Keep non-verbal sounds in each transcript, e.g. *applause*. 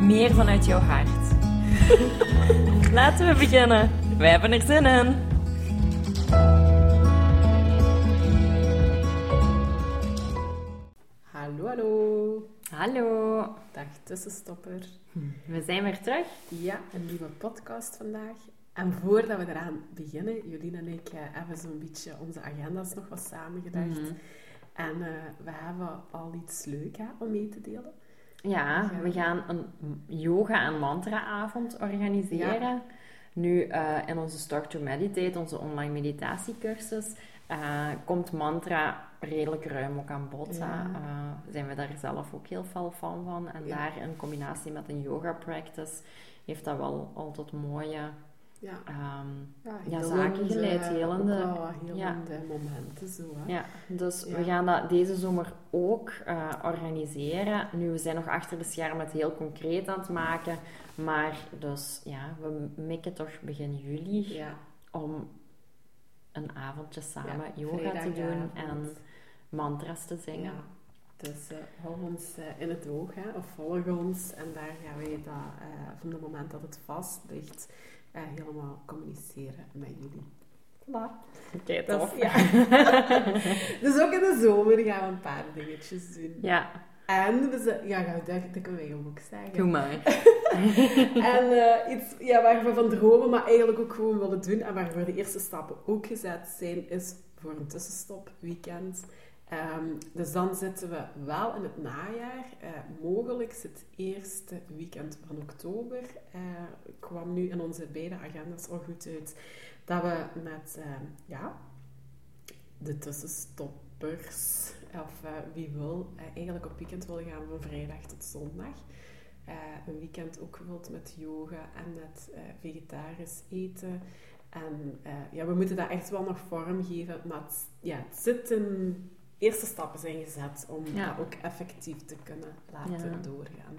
meer vanuit jouw hart. *laughs* Laten we beginnen. Wij hebben er zin in. Hallo, hallo. Hallo, Dag tussenstopper. we zijn weer terug. Ja, een nieuwe podcast vandaag. En voordat we eraan beginnen, Jolien en ik eh, hebben zo'n beetje onze agenda's nog wat samengedacht. En eh, we hebben al iets leuk hè, om mee te delen. Ja, we gaan een yoga- en mantra-avond organiseren. Nu, eh, in onze Start to Meditate, onze online meditatiecursus, eh, komt mantra redelijk ruim ook aan bod. Ja. Eh, zijn we daar zelf ook heel veel fan van. En Ja. daar in combinatie met een yoga-practice heeft dat wel al tot mooie Ja, ehm, ja, Ja, zaken geleid, helende- wat helende momenten zo. Hè. Ja, dus Ja. we gaan dat deze zomer ook eh, organiseren. Nu, we zijn nog achter de schermen het heel concreet aan het maken. Maar dus, ja, we mikken toch begin juli Ja, om een avondje samen ja, yoga te doen en mantras te zingen. Ja. Dus eh, hou ons eh, in het oog, hè, of volg ons. En daar gaan wij dat van het moment dat het vast ligt, eh, helemaal communiceren met jullie. Voilà. Oké, Dat tof. ja. *laughs* dus ook in de zomer gaan we een paar dingetjes doen. Ja, En we zijn, ja, dat, dat kunnen wij ook zeggen. doe maar. *laughs* En eh, iets ja, waar we van dromen, maar eigenlijk ook gewoon willen doen en waarvoor de eerste stappen ook gezet zijn, is voor een tussenstop weekend. Ehm, dus dan zitten we wel in het najaar, eh, mogelijk het eerste weekend van oktober. eh, kwam nu in onze beide agendas al goed uit dat we met eh, ja, de tussenstoppers, of eh, wie wil, eigenlijk op weekend willen gaan van vrijdag tot zondag. Een weekend ook wilt met yoga en met vegetarisch eten. En ja, we moeten dat echt wel nog vormgeven, maar het, ja, het. Eerste stappen zijn gezet om Ja. dat ook effectief te kunnen laten Ja. doorgaan.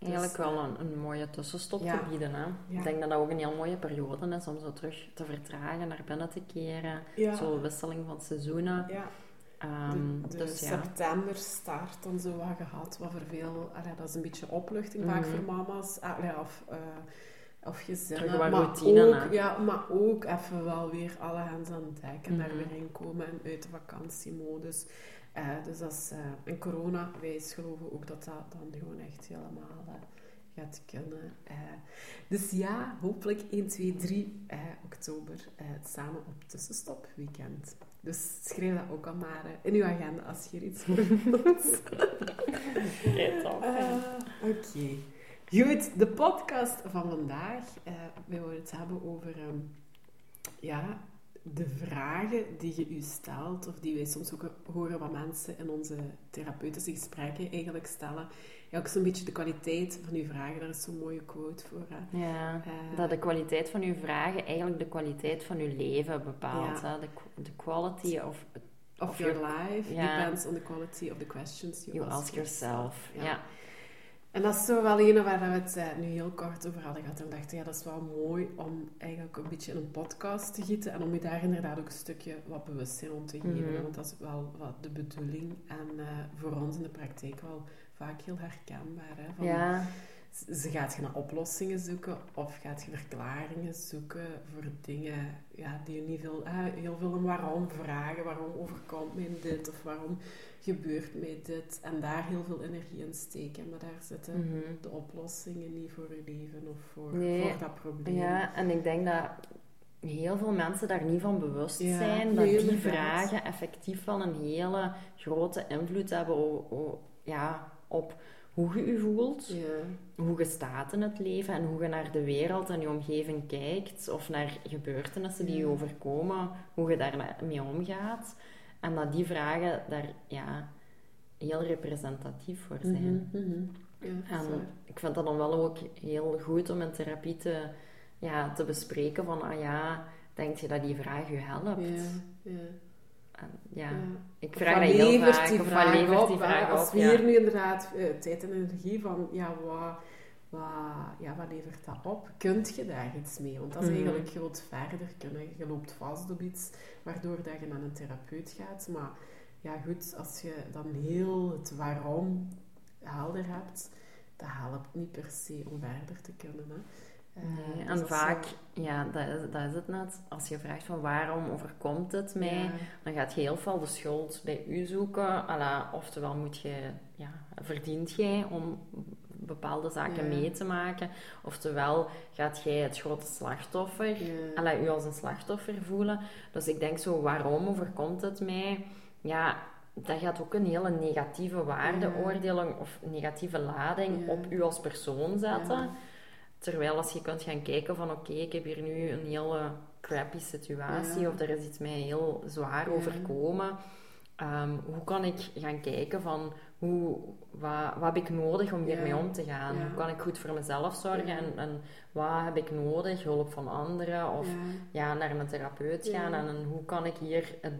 Eigenlijk Dus, wel een, een mooie tussenstop ja. te bieden. Hè? Ik denk dat dat ook een heel mooie periode is om zo terug te vertragen, naar binnen te keren. Zo'n wisseling van seizoenen. Ja, Ehm, de, de dus ja. september start dan zo wat gehad, wat voor veel... allee, dat is een beetje opluchting vaak Mhm. voor mama's. Allee, of, eh of gezinnen. Wat maar routine, ook, hè? Ja, maar ook even wel weer alle hands aan dek en daar Mhm. weer in komen en uit de vakantiemodus. Eh, dus dat is... eh en corona, wij geloven ook dat dat dan gewoon echt helemaal... eh, gaat kunnen. Eh, dus ja, hopelijk 1, 2, 3 eh, oktober eh, samen op tussenstop weekend. Dus schrijf dat ook al maar in uw agenda als je er iets voor *laughs* wilt. Oké. Goed, de podcast van vandaag. eh wij willen het hebben over ehm, ja, de vragen die je u stelt, of die wij soms ook horen wat mensen in onze therapeutische gesprekken eigenlijk stellen. Ja, ook zo'n beetje de kwaliteit van uw vragen. Daar is zo'n mooie quote voor. Hè. Ja, Eh, dat de kwaliteit van uw vragen eigenlijk de kwaliteit van uw leven bepaalt. Ja. Hè? De, de quality of Of Of your your- life depends on the quality of the questions you, you ask yourself. Ja. Ja. En dat is zo wel een waar we het eh, nu heel kort over hadden gehad. En dachten, ja, dat is wel mooi om eigenlijk een beetje in een podcast te gieten. En om je daar inderdaad ook een stukje wat bewustzijn om te geven. Mhm. Want dat is wel wat de bedoeling. En eh, voor ons in de praktijk wel vaak heel herkenbaar. Hè? Van, ja. Ze gaat je naar oplossingen zoeken of gaat je verklaringen zoeken voor dingen ja, die je niet veel, heel veel om waarom vragen. Waarom overkomt mij dit of waarom gebeurt mij dit? En daar heel veel energie in steken. Maar daar zitten Mhm. de oplossingen niet voor je leven of voor, Nee. voor dat probleem. ja, en ik denk dat heel veel mensen daar niet van bewust Ja, zijn. Dat die inderdaad. vragen effectief wel een hele grote invloed hebben o- o- ja, op hoe je je voelt. Ja. hoe je staat in het leven en hoe je naar de wereld en je omgeving kijkt, of naar gebeurtenissen die je overkomen, hoe je daarmee omgaat. En dat die vragen daar ja, heel representatief voor zijn. Mhm, mhm. Ja, En ik vind dat dan wel ook heel goed om in therapie te, ja, te bespreken van, ah ja, denk je dat die vraag je helpt? Ja, ja, ja, ik vraag dat heel levert vaak. die vraag levert op? die hè? vraag Als op? we ja. hier nu inderdaad eh, tijd en energie van, ja, wat, wat, ja, wat levert dat op? Kunt je daar iets mee? Want dat is Mhm. eigenlijk groot verder kunnen. Je loopt vast op iets waardoor dat je naar een therapeut gaat. Maar ja, goed, als je dan heel het waarom helder hebt, dat helpt niet per se om verder te kunnen. Hè. Eh, Nee, dus en vaak, ja, dat is, dat is het net. Als je vraagt van waarom overkomt het mij, Ja. dan gaat je heel veel de schuld bij u zoeken. Alla, oftewel moet je, ja, verdient jij om bepaalde zaken Ja. mee te maken. Oftewel gaat jij het grote slachtoffer, Ja. alla, u als een slachtoffer voelen. Dus ik denk zo, waarom overkomt het mij? Ja, dat gaat ook een hele negatieve waardeoordeling of negatieve lading op u als persoon zetten. Terwijl als je kunt gaan kijken van oké, ik heb hier nu een hele crappy situatie Ja. of er is iets mij heel zwaar Ja. overkomen. Ehm, hoe kan ik gaan kijken van hoe, wat, wat heb ik nodig om hiermee om te gaan? Hoe kan ik goed voor mezelf zorgen en, en wat heb ik nodig? Hulp van anderen of Ja. naar een therapeut gaan en, en hoe kan ik hier het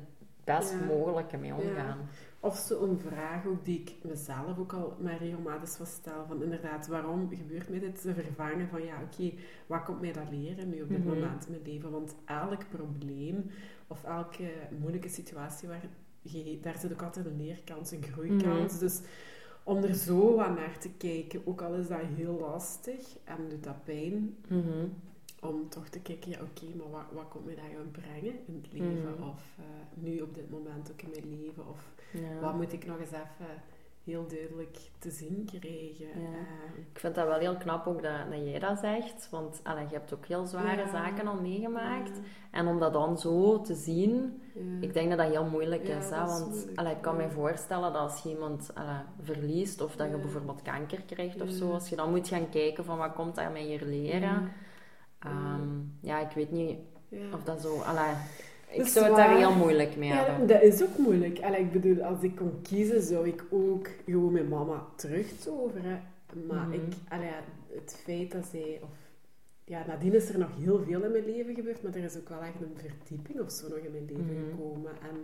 best mogelijke mee omgaan? Of zo'n vraag ook die ik mezelf ook al maar regelmatig wel stel. Van inderdaad, waarom gebeurt mij dit? Te vervangen van, ja, oké, wat komt mij dat leren nu op dit Mhm. moment in mijn leven? Want elk probleem of elke moeilijke situatie, waar je, daar zit ook altijd een leerkans, een groeikans. Mhm. Dus om er zo wat naar te kijken, ook al is dat heel lastig en doet dat pijn, Mhm. Om toch te kijken, ja oké, maar wat, wat komt mij dat gaan brengen in het leven? Mhm. Of eh, nu op dit moment ook in mijn leven? Of Ja. wat moet ik nog eens even heel duidelijk te zien krijgen? Ja. Eh, Ik vind dat wel heel knap ook dat, dat jij dat zegt, want allee, je hebt ook heel zware Ja. zaken al meegemaakt. ja, En om dat dan zo te zien, ja. ik denk dat dat heel moeilijk Ja, is. Hè? dat is Want moeilijk, allee, ik kan ja. me voorstellen dat als je iemand allee, verliest of dat je bijvoorbeeld kanker krijgt of zo, als je dan moet gaan kijken van wat komt daar mij hier leren. Ja. Ehm, ja, ik weet niet Ja. of dat zo... Allee, ik zou het daar heel moeilijk mee Ja, hebben. dat is ook moeilijk. Allee, ik bedoel, als ik kon kiezen, zou ik ook gewoon mijn mama terugtoveren. Maar Mhm. ik, allee, het feit dat zij... Of, ja, nadien is er nog heel veel in mijn leven gebeurd, maar er is ook wel echt een verdieping of zo nog in mijn leven Mhm. gekomen. En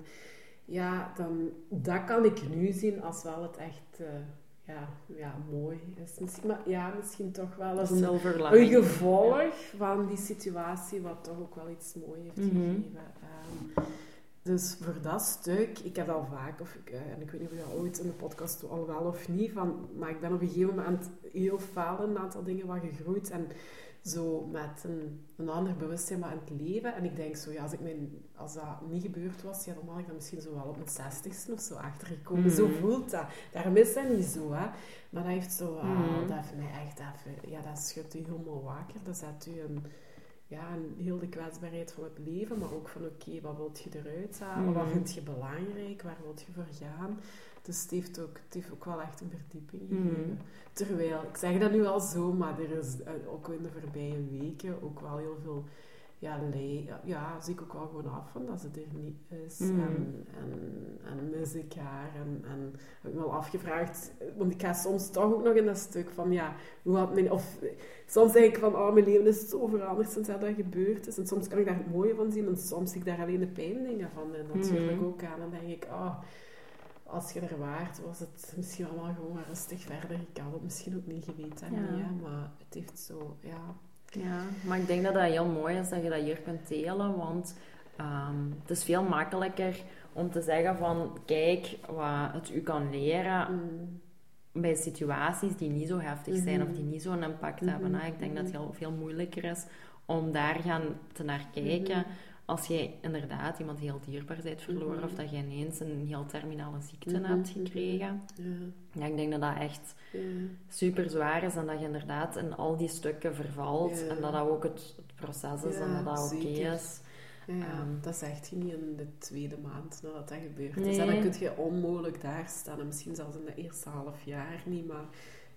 ja, dan, dat kan ik nu zien als wel het echt... eh, ja, ja, mooi is. Misschien, maar ja, misschien toch wel als een een gevolg van die situatie, wat toch ook wel iets moois heeft Mhm. gegeven. Ehm, dus voor dat stuk, ik heb al vaak, of ik, eh, en ik weet niet of je dat ooit in de podcast al wel of niet, van, maar ik ben op een gegeven moment heel fel in een aantal dingen wat gegroeid en zo met een, een ander bewustzijn in het leven. En ik denk zo, ja, als, ik mijn, als dat niet gebeurd was, ja, dan had ik dat misschien zo wel op mijn zestigste of zo achtergekomen. Zo Mhm. voelt dat. Daarom is dat niet zo, hè. Maar dat heeft zo, ah, Mhm. dat heeft mij echt even, ja, dat schudt u helemaal wakker. Dat zet u een, ja, heel de kwetsbaarheid van het leven, maar ook van, oké, wat wilt je eruit halen? Wat Mhm. vind je belangrijk? Waar wilt je voor gaan? Dus het heeft ook, het heeft ook wel echt een verdieping Mhm. gegeven. Terwijl, ik zeg dat nu al zo, maar er is eh, ook in de voorbije weken ook wel heel veel ja, lei, ja, zie ik ook wel gewoon af van dat ze er niet is. Mhm. En, en, en mis ik haar. En, en heb ik me al afgevraagd, want ik ga soms toch ook nog in dat stuk van, ja, hoe had mijn... Of soms denk ik van, oh, mijn leven is zo veranderd sinds dat, dat gebeurd is. En soms kan ik daar het mooie van zien en soms zie ik daar alleen de pijndingen van. En natuurlijk Mhm. ook aan. En dan denk ik, oh, als je er waart, was het misschien allemaal gewoon maar rustig verder. Ik had het misschien ook niet geweten, dat Ja. niet, hè, maar het heeft zo, ja... Ja, maar ik denk dat dat heel mooi is dat je dat hier kunt delen, want ehm, het is veel makkelijker om te zeggen van, kijk, wat het u kan leren Mm, bij situaties die niet zo heftig zijn of die niet zo'n impact Mhm, hebben. Hè. Ik denk dat het heel veel moeilijker is om daar gaan te naar kijken. Als je inderdaad iemand heel dierbaar bent verloren Mhm. of dat je ineens een heel terminale ziekte Mhm, hebt mhm. gekregen. ja, Ja, ik denk dat dat echt ja. super zwaar is en dat je inderdaad in al die stukken vervalt Ja. en dat dat ook het, het proces is en dat dat oké is. Ehm. dat zegt je niet in de tweede maand nadat dat gebeurd is. Nee. En dan kun je onmogelijk daar staan. En misschien zelfs in de eerste half jaar niet. Maar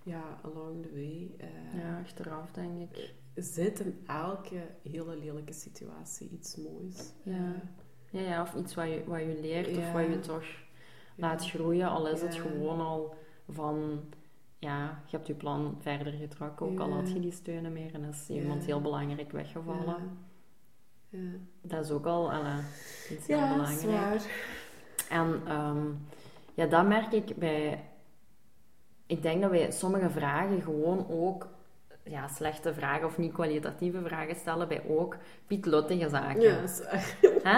ja, along the way eh, Ja, achteraf denk ik. Zit in elke hele lelijke situatie iets moois. Ja. Eh, Ja, ja of iets wat je, wat je leert of wat je toch laat groeien, al is het gewoon al van ja, je hebt je plan verder getrokken, ook al had je die steunen meer en is iemand heel belangrijk weggevallen. Ja. Dat is ook al alla, iets heel ja dat is belangrijk. waar. En ehm, ja, dat merk ik bij... Ik denk dat wij sommige vragen gewoon ook... Ja, slechte vragen of niet kwalitatieve vragen stellen bij ook pietluttige zaken. Ja, dat is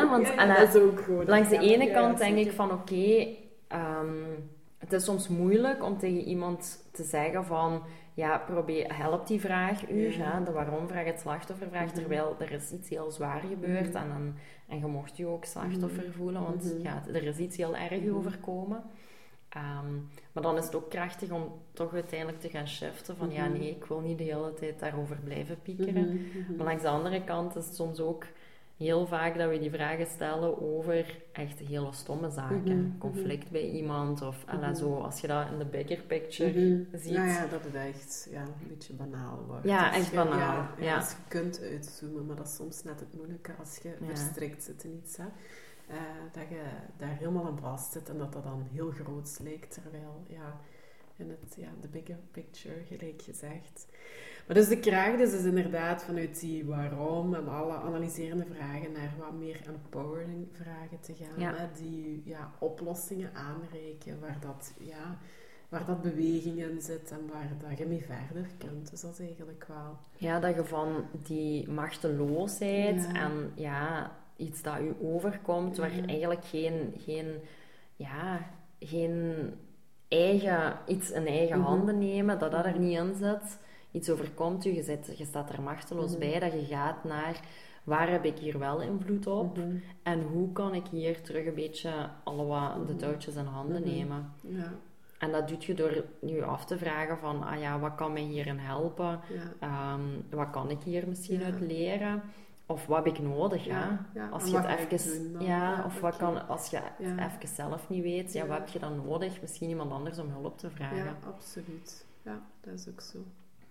want Ja, ja, alla, dat is ook gewoon. langs de Ja, ene kant denk ik van oké, ehm, het is soms moeilijk om tegen iemand te zeggen van ja, probeer, helpt die vraag u, Ja. de waarom-vraag, het slachtoffervraag, Mhm. terwijl er is iets heel zwaar gebeurd Mhm. en, dan, en je mocht je ook slachtoffer Mhm. voelen, want ja, er is iets heel erg overkomen. Ehm, maar dan is het ook krachtig om toch uiteindelijk te gaan shiften van ja, Mhm. nee, ik wil niet de hele tijd daarover blijven piekeren. Mhm, mhm. Maar langs de andere kant is het soms ook heel vaak dat we die vragen stellen over echt hele stomme zaken. Conflict bij iemand of Mhm. zo, als je dat in de bigger picture ziet. Nou ja, dat het echt ja, een beetje banaal wordt. Ja, Als echt je- banaal, Ja. Als je kunt uitzoomen, maar dat is soms net het moeilijke als je verstrikt zit in iets. Hè. Eh, dat je daar helemaal aan vast zit en dat dat dan heel groot lijkt, terwijl ja, in het, ja, de bigger picture, gelijk gezegd. Maar dus de kracht dus is inderdaad vanuit die waarom en alle analyserende vragen naar wat meer empowering vragen te gaan. Ja. Hè, die ja, oplossingen aanreiken waar dat, ja, waar dat beweging in zit en waar dat je mee verder kunt. Dus dat is eigenlijk wel... Ja, dat je van die machteloosheid Ja. en ja, iets dat u overkomt, waar Ja. eigenlijk geen, geen, ja, geen eigen, iets in eigen Mhm. handen nemen, dat dat er Mhm. niet in zit. Iets overkomt u, je, zit, je staat er machteloos Mhm. bij, dat je gaat naar waar heb ik hier wel invloed op Mhm. en hoe kan ik hier terug een beetje alle wat de Mhm. touwtjes in handen Mhm. nemen. Ja, En dat doet je door je af te vragen van, ah ja, wat kan mij hierin helpen? ja. Ehm, wat kan ik hier misschien Ja. uit leren? Of wat heb ik nodig? Ja? Als je het even, ja, Ja, of wat kan, als je het even zelf niet weet, ja, wat heb je dan nodig? Misschien iemand anders om hulp te vragen. ja, absoluut. Ja, dat is ook zo.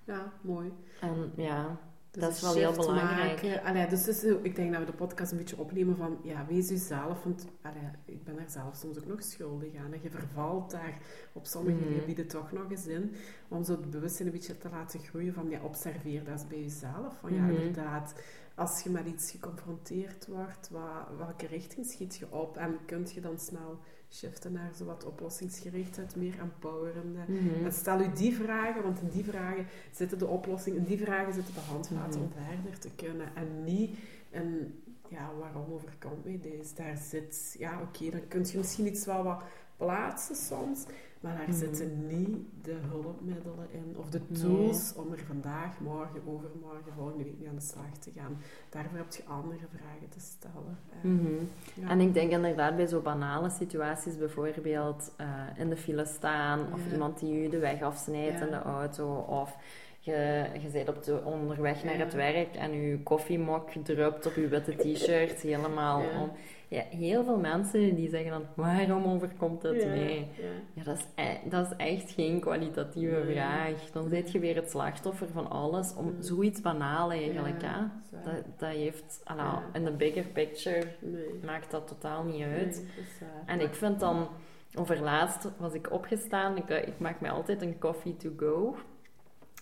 Ja, mooi. En ja, Dus Dat is wel heel belangrijk. Allee, dus zo- ik denk dat we de podcast een beetje opnemen van, ja, wees jezelf. Want allee, ik ben er zelf soms ook nog schuldig aan. En je vervalt daar op sommige Mhm. gebieden toch nog eens in. Om zo het bewustzijn een beetje te laten groeien van, ja, observeer dat eens bij jezelf. Van, ja, Mhm. inderdaad, als je met iets geconfronteerd wordt, wat, welke richting schiet je op? En kunt je dan snel shiften naar zo wat oplossingsgerichtheid, meer empowerende... mhm. En stel u die vragen, want in die vragen zitten de oplossingen, in die vragen zitten de handvaten Mhm. om verder te kunnen. En niet een, ja, waarom overkomt mij deze? Daar zit, ja, oké, dan kun je misschien iets wel wat plaatsen soms, maar daar zitten niet de hulpmiddelen in, of de Nee. tools om er vandaag, morgen, overmorgen, volgende week mee aan de slag te gaan. Daarvoor heb je andere vragen te stellen. Mhm. ja. En ik denk inderdaad bij zo banale situaties, bijvoorbeeld eh, in de file staan, of Ja. iemand die u de weg afsnijdt Ja. in de auto, of je, je bent op de, onderweg naar het werk en uw koffiemok drupt op uw witte t-shirt helemaal om. Ja, heel veel mensen die zeggen dan, waarom overkomt het Ja, mij? ja. Ja, dat is, e- dat is echt geen kwalitatieve Nee. vraag. Dan zit je weer het slachtoffer van alles om zoiets banaal eigenlijk. Ja, hè? dat. Dat, dat heeft, ala, in de bigger picture Nee. maakt dat totaal niet uit. dat. En ik vind dan, overlaatst was ik opgestaan, ik, ik maak me altijd een coffee to go.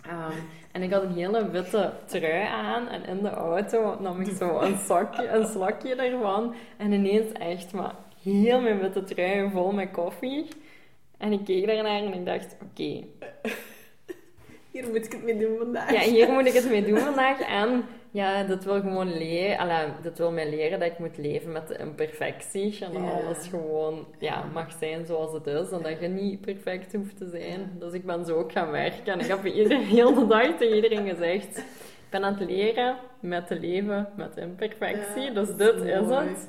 Ehm, en ik had een hele witte trui aan en in de auto nam ik zo een, zakje, een slokje ervan. En ineens echt maar heel mijn witte trui vol met koffie. En ik keek daarnaar en ik dacht, oké, Hier moet ik het mee doen vandaag. ja, hier moet ik het mee doen vandaag. En ja, dat wil gewoon leren. Dat wil mij leren dat ik moet leven met de imperfectie. En dat Ja. alles gewoon ja, mag zijn zoals het is. En dat je niet perfect hoeft te zijn. Dus ik ben zo ook gaan werken. En ik heb iedereen, *laughs* heel de dag tegen iedereen gezegd... Ik ben aan het leren met te leven met imperfectie. Ja, dus dat dit is het.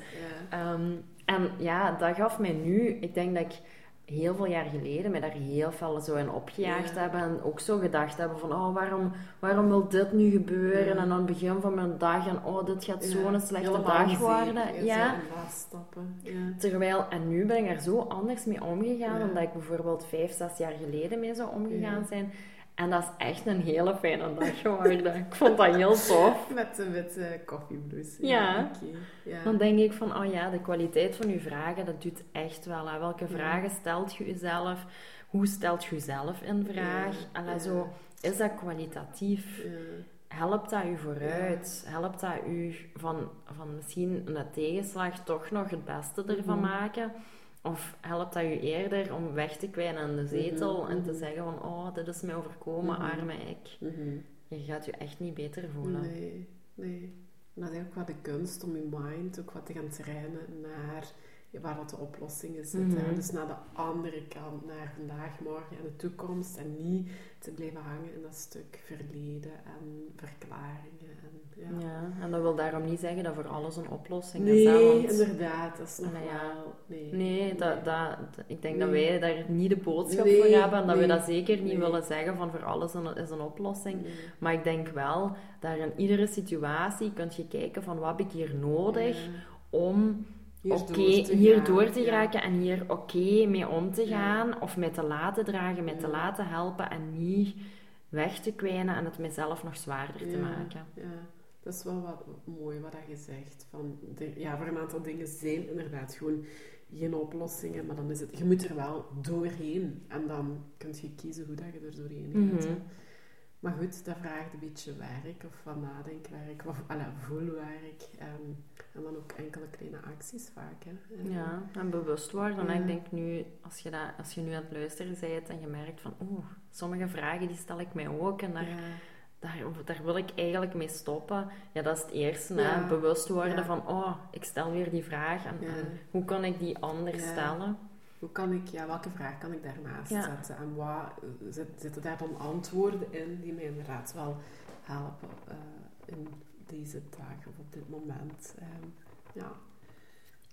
Ja. Ehm, en ja, dat gaf mij nu... Ik denk dat ik heel veel jaar geleden mij daar heel veel zo in opgejaagd Ja. hebben. En ook zo gedacht hebben van... Oh, waarom, waarom wil dit nu gebeuren? Ja. En aan het begin van mijn dag... En oh, dit gaat Ja, zo'n slechte dag worden. Ja. Ja. Terwijl... En nu ben ik er zo anders mee omgegaan... Ja. dan dat ik bijvoorbeeld vijf, zes jaar geleden mee zou omgegaan zijn. En dat is echt een hele fijne dag geworden. ik vond dat heel tof. *laughs* Met de witte koffieblouse. Ja. Dan denk ik van, oh ja, de kwaliteit van je vragen, dat doet echt wel. Hè. Welke Ja. vragen stelt je jezelf? Hoe stelt je jezelf in vraag? Ja. zo, is dat kwalitatief? Helpt dat u vooruit? Helpt dat u van, van misschien een tegenslag toch nog het beste ervan Mhm. maken? Of helpt dat u eerder om weg te kwijnen in de zetel Mhm, en te mhm. zeggen van oh, dit is mij overkomen, Mhm. arme ik. Je gaat je echt niet beter voelen. Nee, nee. En dat is ook wat de kunst om je mind ook wat te gaan trainen naar waar dat de oplossingen zitten. Mhm. Dus naar de andere kant, naar vandaag, morgen en de toekomst. En niet te blijven hangen in dat stuk verleden en verklaringen. En, ja. Ja, en dat wil daarom niet zeggen dat voor alles een oplossing is. hè, Nee, want- inderdaad. Dat is nog Allee, ja. wel... Nee, Nee, dat, dat, ik denk dat Nee. wij daar niet de boodschap Nee, voor hebben en dat nee, we dat zeker niet nee. willen zeggen van voor alles een, is een oplossing. Nee. Maar ik denk wel dat in iedere situatie kun je kijken van wat heb ik hier nodig Ja. om Oké door te hier gaan, door te ja. en hier oké mee om te Ja. gaan of mij te laten dragen, mij te laten helpen en niet weg te kwijnen en het mezelf nog zwaarder te maken. Ja, dat is wel wat mooi wat je zegt. Van de- ja, voor een aantal dingen zijn inderdaad gewoon geen oplossingen, maar dan is het, je moet er wel doorheen. En dan kun je kiezen hoe dat je er doorheen gaat. Mhm. Maar goed, dat vraagt een beetje werk of van nadenkwerk of alla, voelwerk. ehm, en dan ook enkele kleine acties vaak. Hè. Eh, Ja, en bewust worden. Ja. En ik denk nu, als je, dat, als je nu aan het luisteren bent en je merkt van, oeh, sommige vragen die stel ik mij ook en daar, ja. daar, daar wil ik eigenlijk mee stoppen. Ja, dat is het eerste, Ja. hè. bewust worden van, oh, ik stel weer die vraag en, hoe kan ik die anders stellen? Hoe kan ik, ja, welke vraag kan ik daarnaast zetten? En wat, eh, zit, zitten daar dan antwoorden in die mij inderdaad wel helpen eh, in deze dagen of op dit moment? Ehm, ja,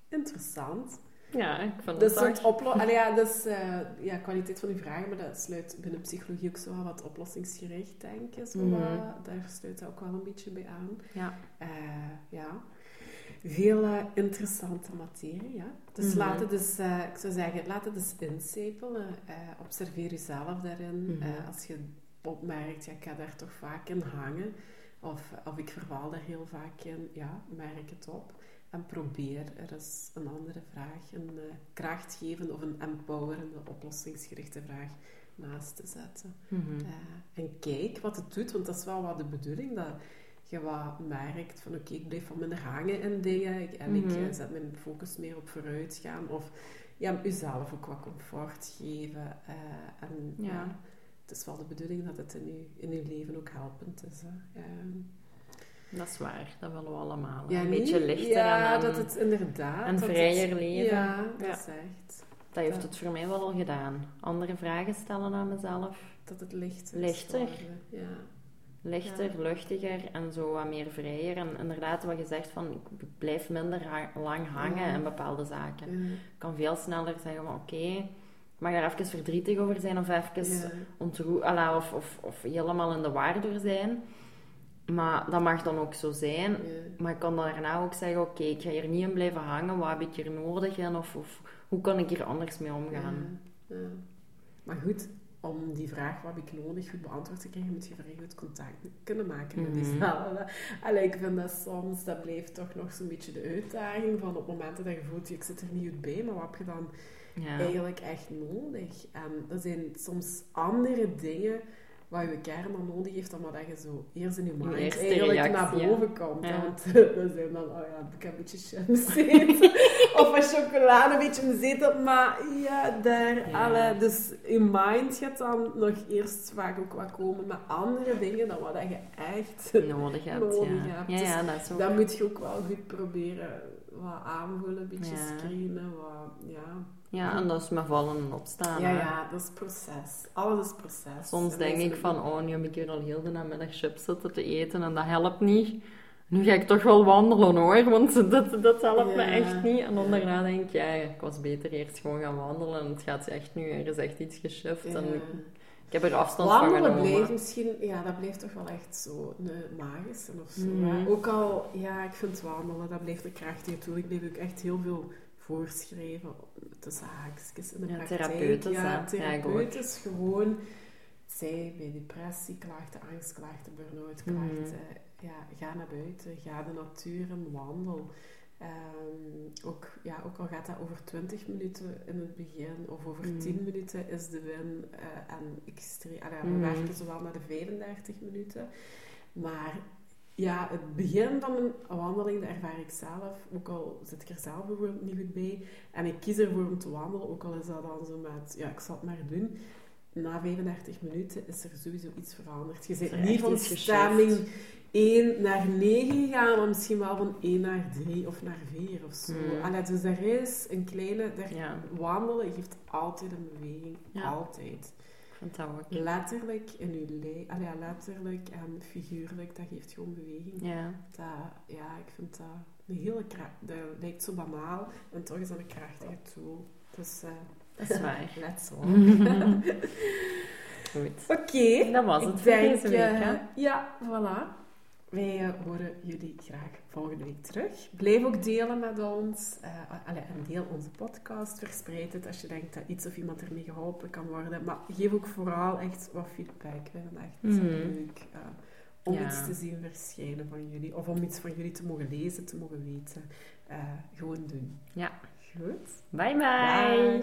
interessant. Ja, ik vind Dus het het oplo- Allee, ja, dus, eh, ja, kwaliteit van uw vragen, maar dat sluit binnen psychologie ook zo wat oplossingsgericht, denk ik. Zo Mhm. daar sluit dat ook wel een beetje bij aan. Ja. Eh, ja. Veel eh, interessante materie, ja. Dus Mhm. laat het dus, ik zou zeggen, laat het dus incijpelen. Eh, observeer jezelf daarin. Mhm. Als je opmerkt, ja, ik ga daar toch vaak in hangen. Of, of ik verval daar heel vaak in. Ja, merk het op. En probeer er eens een andere vraag, een eh, krachtgevende of een empowerende, oplossingsgerichte vraag naast te zetten. Mhm. Eh, en kijk wat het doet, want dat is wel wat de bedoeling, dat je wat merkt van oké, ik blijf wat minder hangen in dingen ik- en ik Mhm. eh, zet mijn focus meer op vooruitgaan of ja, jezelf ook wat comfort geven. en ja. Het is wel de bedoeling dat het in je, in je leven ook helpend is. Hè. Dat is waar, dat willen we allemaal. ja, een beetje lichter ja, en, dat het inderdaad... en dat het- vrijer leven. Ja, dat Ja. is echt... dat heeft het voor mij wel al gedaan. Andere vragen stellen aan mezelf. Dat het Lichter. geworden, Ja. Lichter, luchtiger en zo wat meer vrijer. En inderdaad, wat je zegt van, ik blijf minder ha- lang hangen in bepaalde zaken. Ik kan veel sneller zeggen van, oké, mag daar even verdrietig over zijn of even Ja. ontroe- ala, of, of, of helemaal in de door zijn. Maar dat mag dan ook zo zijn. Ja. Maar ik kan daarna ook zeggen, oké, ik ga hier niet in blijven hangen. Wat heb ik hier nodig in? Of, of hoe kan ik hier anders mee omgaan? Ja. Maar goed, om die vraag wat heb ik nodig goed beantwoord te krijgen, moet je vrij goed contact kunnen maken met Mhm. jezelf. hè. Allee, ik vind dat soms, dat blijft toch nog zo'n beetje de uitdaging van op momenten dat je voelt, ik zit er niet goed bij, maar wat heb je dan Ja. eigenlijk echt nodig? En dat zijn soms andere dingen wat je kern dan nodig heeft dan wat je zo eerst in je mind eigenlijk reactie, naar boven komt. Ja. Want *laughs* dan zijn dan, oh ja, ik heb een beetje chips eten. *laughs* of een chocolade, een beetje de zetel. Maar ja, daar, Ja. alle, dus je mind gaat dan nog eerst vaak ook wat komen met andere dingen dan wat je echt Nodig hebt, *laughs* nodig ja. hebt. Ja, Dus ja, dat is ook... dan moet je ook wel goed proberen wat aanvoelen, een beetje Ja. screenen, wat, ja. Ja, en dat is met vallen en opstaan. Ja, hè. ja, dat is proces. Alles is proces. Soms En denk ik van, oh, nu heb ik hier al heel de namiddag chips zitten te eten en dat helpt niet. Nu ga ik toch wel wandelen hoor, want *laughs* dat, dat helpt me echt niet. En dan daarna denk ik, ja, ik was beter eerst gewoon gaan wandelen en het gaat echt nu, er is echt iets en ik, ik heb er afstand van Wandelen genomen. blijft misschien, ja, dat blijft toch wel echt zo een magische of zo. Hè. Ook al, ja, ik vind wandelen, dat blijft een krachtige tool. Ik blijf ook echt heel veel voorschrijven, tussen haakjes in de Ja, praktijk. therapeutisch, ja, therapeutisch gewoon, zij bij depressie, klachten, angstklachten, burn-out Mhm. klachten. Ja, ga naar buiten, ga de natuur in, wandel. Ehm, ook, ja, ook al gaat dat over 20 minuten in het begin of over Mm. 10 minuten is de win. eh, en extreem, allee, we Mm. werken zowel naar de 35 minuten. Maar ja, het begin van een wandeling, dat ervaar ik zelf. Ook al zit ik er zelf bijvoorbeeld niet goed bij. En ik kies ervoor om te wandelen, ook al is dat dan zo met, ja, ik zal het maar doen. Na 35 minuten is er sowieso iets veranderd. Je er niet van stemming 1 naar 9 gegaan, maar misschien wel van 1 naar 3 of naar 4 of zo. Allee, dus er is een kleine... Ja, Wandelen geeft altijd een beweging. Ja. Altijd. Letterlijk in je lijf. Allee, letterlijk en figuurlijk, dat geeft gewoon beweging. Ja. Dat, ja, ik vind dat een hele kracht. Dat lijkt zo banaal en toch is dat een krachtige tool. Dus eh Dat is waar. *laughs* let's *laughs* go. Goed. Oké. Dat was het Ik voor denk, deze week, eh, hè? ja, voilà. Wij eh, horen jullie graag volgende week terug. Blijf ook delen met ons. eh allee, en deel onze podcast. Verspreid het als je denkt dat iets of iemand ermee geholpen kan worden. Maar geef ook vooral echt wat feedback. We vinden het echt Mhm. leuk om Ja. iets te zien verschijnen van jullie. Of om iets van jullie te mogen lezen, te mogen weten. Gewoon doen. Ja. Goed. Bye bye.